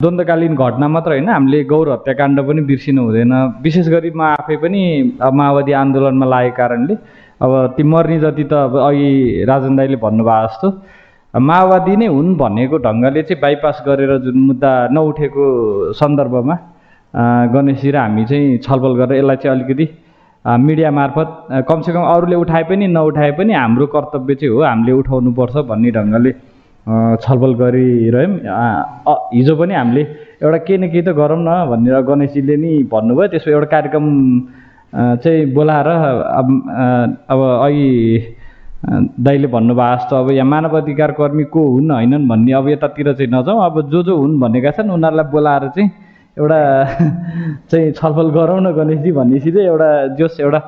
द्वन्द्वकालीन घटना मात्र होइन हामीले गौर हत्याकाण्ड पनि बिर्सिनु हुँदैन। विशेष गरी म आफै पनि माओवादी आन्दोलनमा लागेको कारणले अब ती मर्ने जति त अब अघि राजन दाईले भन्नुभयो जस्तो माओवादी नै हुन् भनेको ढङ्गले चाहिँ बाइपास गरेर जुन मुद्दा नउठेको सन्दर्भमा गणेशजी र हामी चाहिँ छलफल गरेर यसलाई चाहिँ अलिकति मिडिया मार्फत कमसेकम अरूले उठाए पनि नउठाए पनि हाम्रो कर्तव्य चाहिँ हो हामीले उठाउनुपर्छ भन्ने ढङ्गले छलफल गरिरह्यौँ। हिजो पनि हामीले एउटा केही न केही त गरौँ न भनेर गणेशजीले नि भन्नुभयो। त्यसको एउटा कार्यक्रम चाहिँ बोलाएर अब अब अघि दाइले भन्नुभयो जस्तो अब यहाँ मानव अधिकार कर्मी को हुन् होइनन् भन्ने अब यतातिर चाहिँ नजाउँ। अब जो जो हुन् भनेका छन् उनीहरूलाई बोलाएर चाहिँ एउटा चाहिँ छलफल गरौँ न गणेशजी भनेपछि चाहिँ एउटा जोस एउटा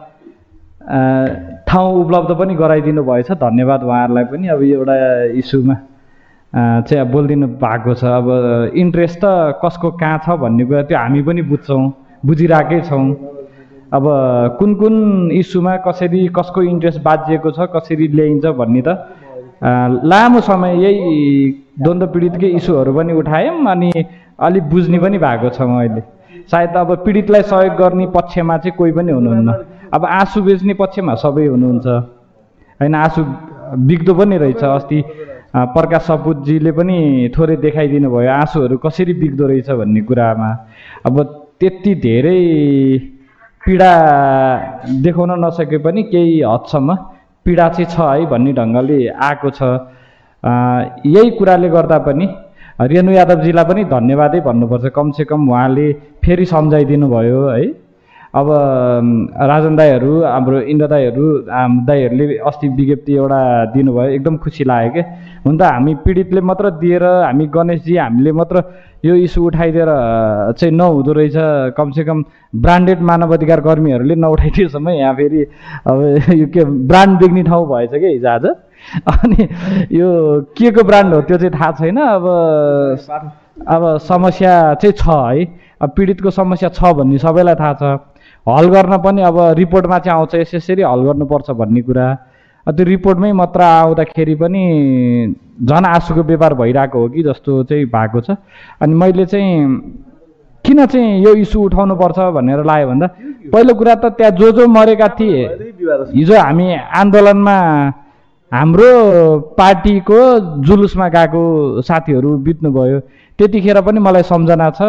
ठाउँ उपलब्ध पनि गराइदिनु भएछ। धन्यवाद उहाँहरूलाई पनि अब एउटा इस्युमा। चाहिँ अब बोलिदिनु भएको छ। अब इन्ट्रेस्ट त कसको कहाँ छ भन्ने कुरा त्यो हामी पनि बुझ्छौँ बुझिरहेकै छौँ। अब कुन कुन इस्युमा कसरी कसको इन्ट्रेस्ट बाजिएको छ कसरी ल्याइन्छ भन्ने त लामो समय यही द्वन्द्व पीडितकै इस्युहरू पनि उठायौँ अनि अलिक बुझ्ने पनि भएको छौँ अहिले। सायद अब पीडितलाई सहयोग गर्ने पक्षमा चाहिँ कोही पनि हुनुहुन्न। अब आँसु बेच्ने पक्षमा सबै हुनुहुन्छ। होइन आँसु बिग्दो पनि रहेछ अस्ति। प्रकाश सपुतजीले पनि थोरै देखाइदिनु भयो। आँसुहरू कसरी बिग्दो रहेछ भन्ने कुरामा। अब त्यति धेरै पीडा देखाउन नसके पनि केही हदसम्म पीडा चाहिँ छ है भन्ने ढङ्गले आएको छ। यही कुराले गर्दा पनि रेणु यादवजीलाई पनि धन्यवादै भन्नुपर्छ। कमसेकम उहाँले फेरि सम्झाइदिनु भयो है। अब राजन दाईहरू हाम्रो इन्द्र दाईहरू दाईहरूले अस्ति विज्ञप्ति एउटा दिनुभयो एकदम खुसी लाग्यो क्या हुन त हामी पीडितले मात्र दिएर हामी गणेशजी हामीले मात्र यो इस्यु उठाइदिएर चाहिँ नहुँदो रहेछ। कमसेकम ब्रान्डेड मानव अधिकार कर्मीहरूले नउठाइदिएसम्म यहाँ फेरि अब यो के ब्रान्ड देख्ने ठाउँ भएछ क्या हिजो आज? अनि यो के को ब्रान्ड हो त्यो चाहिँ थाहा छैन। अब अब समस्या चाहिँ छ है। अब पीडितको समस्या छ भन्ने सबैलाई थाहा छ। हल गर्न पनि अब रिपोर्टमा चाहिँ आउँछ यस यसरी हल गर्नुपर्छ भन्ने कुरा। त्यो रिपोर्टमै मात्र आउँदाखेरि पनि झन् आँसुको व्यापार भइरहेको हो कि जस्तो चाहिँ भएको छ। अनि मैले चाहिँ किन चाहिँ यो इस्यु उठाउनुपर्छ भनेर लाग्यो भन्दा पहिलो कुरा त त्यहाँ जो जो मरेका थिए हिजो हामी आन्दोलनमा हाम्रो पार्टीको जुलुसमा गएको साथीहरू बित्नुभयो। त्यतिखेर पनि मलाई सम्झना छ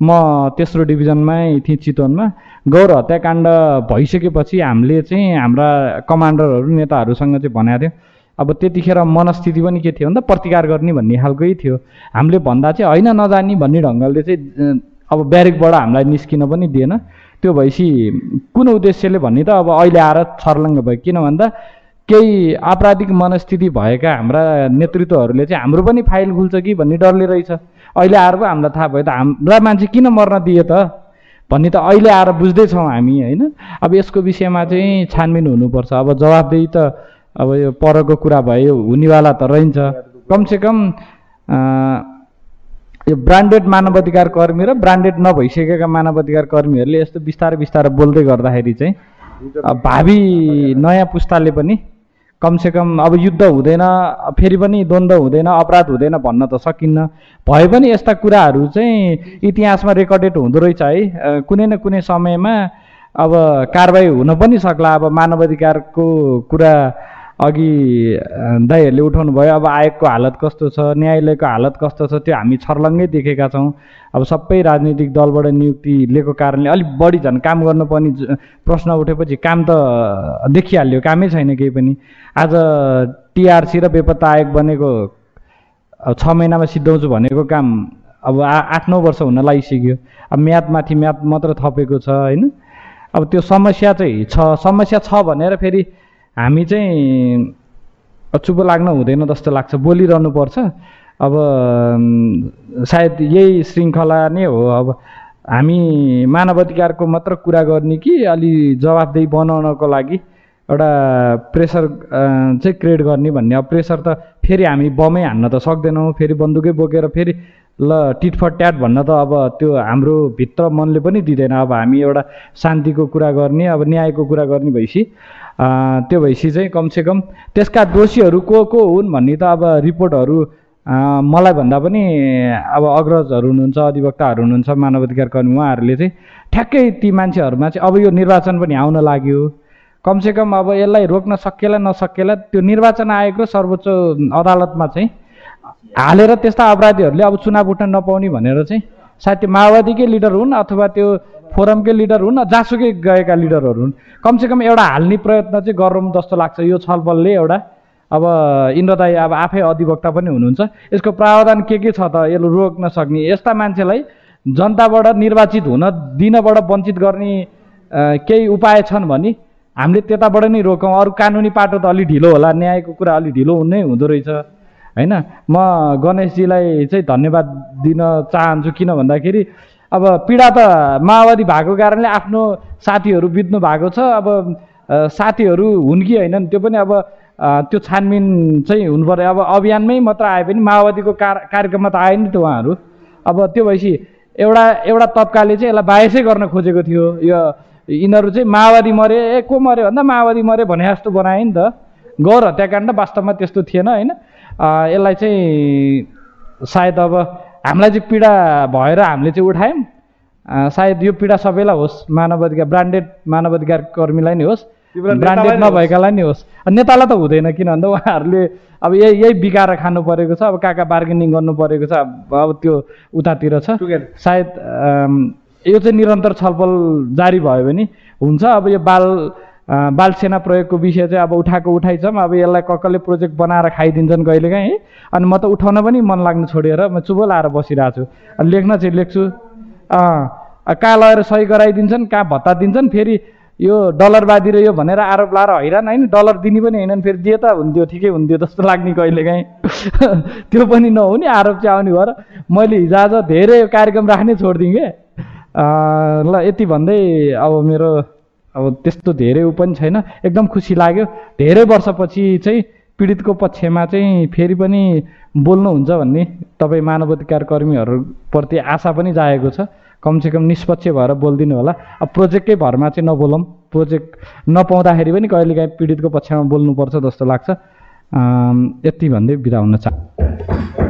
म तेस्रो डिभिजनमै थिएँ चितवनमा। गौर हत्याकाण्ड भइसकेपछि हामीले चाहिँ हाम्रा कमान्डरहरू नेताहरूसँग चाहिँ भनेको थियो अब त्यतिखेर मनस्थिति पनि के थियो भन्दा प्रतिकार गर्ने भन्ने खालकै थियो। हामीले भन्दा चाहिँ होइन नजाने भन्ने ढङ्गले चाहिँ अब ब्यारेकबाट हामीलाई निस्किन पनि दिएन। त्यो भएपछि कुन उद्देश्यले भन्ने त अब अहिले आएर छर्लङ्ग भयो। किन भन्दा केही आपराधिक मनस्थिति भएका हाम्रा नेतृत्वहरूले चाहिँ हाम्रो पनि फाइल खुल्छ कि भन्ने डरले रहेछ। अहिले आएर पो हामीलाई थाहा भयो त। हाम्रा मान्छे किन मर्न दिए त? भन्ने त अहिले आएर बुझ्दैछौँ हामी होइन? अब यसको विषयमा चाहिँ छानबिन हुनुपर्छ। अब जवाबदेही त अब यो परको कुरा भयो हुनेवाला त रहन्छ। कमसेकम यो ब्रान्डेड मानव अधिकार कर्मी र ब्रान्डेड नभइसकेका मानव अधिकार कर्मीहरूले यस्तो बिस्तारै बिस्तारै बोल्दै गर्दाखेरि चाहिँ भावी नयाँ पुस्ताले पनि कमसेकम अब युद्ध हुँदैन फेरि पनि द्वन्द्व हुँदैन अपराध हुँदैन भन्न त सकिन्न। भए पनि यस्ता कुराहरू चाहिँ इतिहासमा रेकर्डेड हुँदो रहेछ है। कुनै न कुनै समयमा अब कारवाही हुन पनि सक्ला। अब मानव अधिकारको कुरा अघि दाईहरूले उठाउनु भयो अब आयोगको हालत कस्तो छ न्यायालयको हालत कस्तो छ त्यो हामी छर्लङ्गै देखेका छौँ। अब सबै राजनीतिक दलबाट नियुक्ति लिएको कारणले अलिक बढी झन् काम गर्नुपर्ने प्रश्न उठेपछि काम त देखिहाल्यो कामै छैन केही पनि। आज टिआरसी र बेपत्ता आयोग बनेको छ महिनामा सिद्धाउँछु भनेको काम अब आ आठ नौ वर्ष हुन लागिसक्यो। अब म्यादमाथि म्याद मात्र थपेको छ होइन? अब त्यो समस्या चाहिँ छ समस्या छ भनेर फेरि हामी चाहिँ चुप लाग्न हुँदैन जस्तो लाग्छ बोलिरहनु पर्छ अब सायद यही श्रृङ्खला नै हो। अब हामी मानव अधिकारको मात्र कुरा गर्ने कि अलि जवाबदेही बनाउनको लागि एउटा प्रेसर चाहिँ क्रिएट गर्ने भन्ने। अब प्रेसर त फेरि हामी बमै हान्न त सक्दैनौँ फेरि बन्दुकै बोकेर फेरि ल टिट फर ट्याट भन्न त अब त्यो हाम्रो भित्र मनले पनि दिँदैन। अब हामी एउटा शान्तिको कुरा गर्ने अब न्यायको कुरा गर्ने भएपछि त्यो भएपछि चाहिँ कमसेकम त्यसका दोषीहरू को को हुन् भन्ने त अब रिपोर्टहरू मलाई भन्दा पनि अब अग्रजहरू हुनुहुन्छ अधिवक्ताहरू हुनुहुन्छ मानवाधिकार कर्मी उहाँहरूले चाहिँ ठ्याक्कै ती मान्छेहरूमा चाहिँ अब यो निर्वाचन पनि आउन लाग्यो। कमसेकम अब यसलाई रोक्न सकिएला नसकिएला त्यो निर्वाचन आयोग र सर्वोच्च अदालतमा चाहिँ हालेर त्यस्ता अपराधीहरूले अब चुनाव उठ्न नपाउने भनेर चाहिँ सायद त्यो माओवादीकै लिडर हुन् अथवा त्यो फोरमकै लिडर हुन् जहाँसुकै गएका लिडरहरू हुन्। कमसेकम एउटा हाल्ने प्रयत्न चाहिँ गरौँ जस्तो लाग्छ। यो छलफलले एउटा अब इन्द्रदाई अब आफै अधिवक्ता पनि हुनुहुन्छ। यसको प्रावधान के के छ त? यसले रोक्न सक्ने। यस्ता मान्छेलाई जनताबाट निर्वाचित हुन दिनबाट वञ्चित गर्ने केही उपाय छन् भने हामीले त्यताबाट नै रोकौँ। अरू कानुनी पाटो त अलि ढिलो होला। न्यायको कुरा अलि ढिलो हुनै हुँदो रहेछ। होइन? म गणेशजीलाई चाहिँ धन्यवाद दिन चाहन्छु। किन भन्दाखेरि अब पीडा त माओवादी भएको कारणले आफ्नो साथीहरू बित्नु भएको छ। अब साथीहरू हुन् कि होइनन् त्यो पनि अब त्यो छानबिन चाहिँ हुनु पऱ्यो अब अभियानमै मात्र आए पनि माओवादीको कार कार्यक्रममा त आए नि त उहाँहरू। अब त्यो भएपछि एउटा एउटा तब्काले चाहिँ यसलाई बायसै गर्न खोजेको थियो। यो यिनीहरू चाहिँ माओवादी मरे ए को मऱ्यो भन्दा माओवादी मऱ्यो भने जस्तो बनायो नि त। गौर हत्याकाण्ड वास्तवमा त्यस्तो थिएन होइन? यसलाई चाहिँ सायद अब हामीलाई चाहिँ पीडा भएर हामीले चाहिँ उठायौँ। सायद यो पीडा सबैलाई होस्। मानवाधिकार ब्रान्डेड मानवाधिकार कर्मीलाई नै होस्। ब्रान्डेड। नभएकालाई नै होस्। नेतालाई त हुँदैन किन भन्दा उहाँहरूले अब यही यही बिगाएर खानु परेको छ अब कहाँ कहाँ बार्गेनिङ गर्नु परेको छ अब त्यो उतातिर छ. सायद यो चाहिँ निरन्तर छलफल जारी भयो भने हुन्छ। अब यो बाल अ, बाल सेना प्रयोगको विषय चाहिँ अब उठाएको उठाइछौँ अब यसलाई कक्कले प्रोजेक्ट बनाएर खाइदिन्छन् कहिलेकाहीँ अनि म त उठाउन पनि मन लाग्नु छोडेर म चुबो लाएर बसिरहेको छु। अनि लेख्न चाहिँ लेख्छु कहाँ लगेर सही गराइदिन्छन् कहाँ भत्ता दिन्छन् फेरि यो डलरवादी र यो भनेर आरोप लाएर हैरान होइन डलर दिने पनि होइनन् फेरि दिए त हुन्थ्यो ठिकै हुन्थ्यो जस्तो लाग्ने कहिलेकाहीँ त्यो पनि नहुने आरोप चाहिँ आउने भएर मैले हिजोआज धेरै कार्यक्रम राख्नै छोडिदिएँ कि? ल यति भन्दै अब मेरो अब त्यस्तो धेरै ऊ पनि छैन। एकदम खुसी लाग्यो। धेरै वर्षपछि चाहिँ पीडितको पक्षमा चाहिँ फेरि पनि बोल्नुहुन्छ भन्ने तपाईँ मानवाधिकार कर्मीहरूप्रति आशा पनि जागेको छ। कमसेकम निष्पक्ष भएर बोलिदिनु होला। अब प्रोजेक्टकै भरमा चाहिँ नबोलौँ। प्रोजेक्ट नपाउँदाखेरि पनि कहिलेकाहीँ पीडितको पक्षमा बोल्नुपर्छ जस्तो लाग्छ। यति भन्दै बिदा हुन चाहन्छु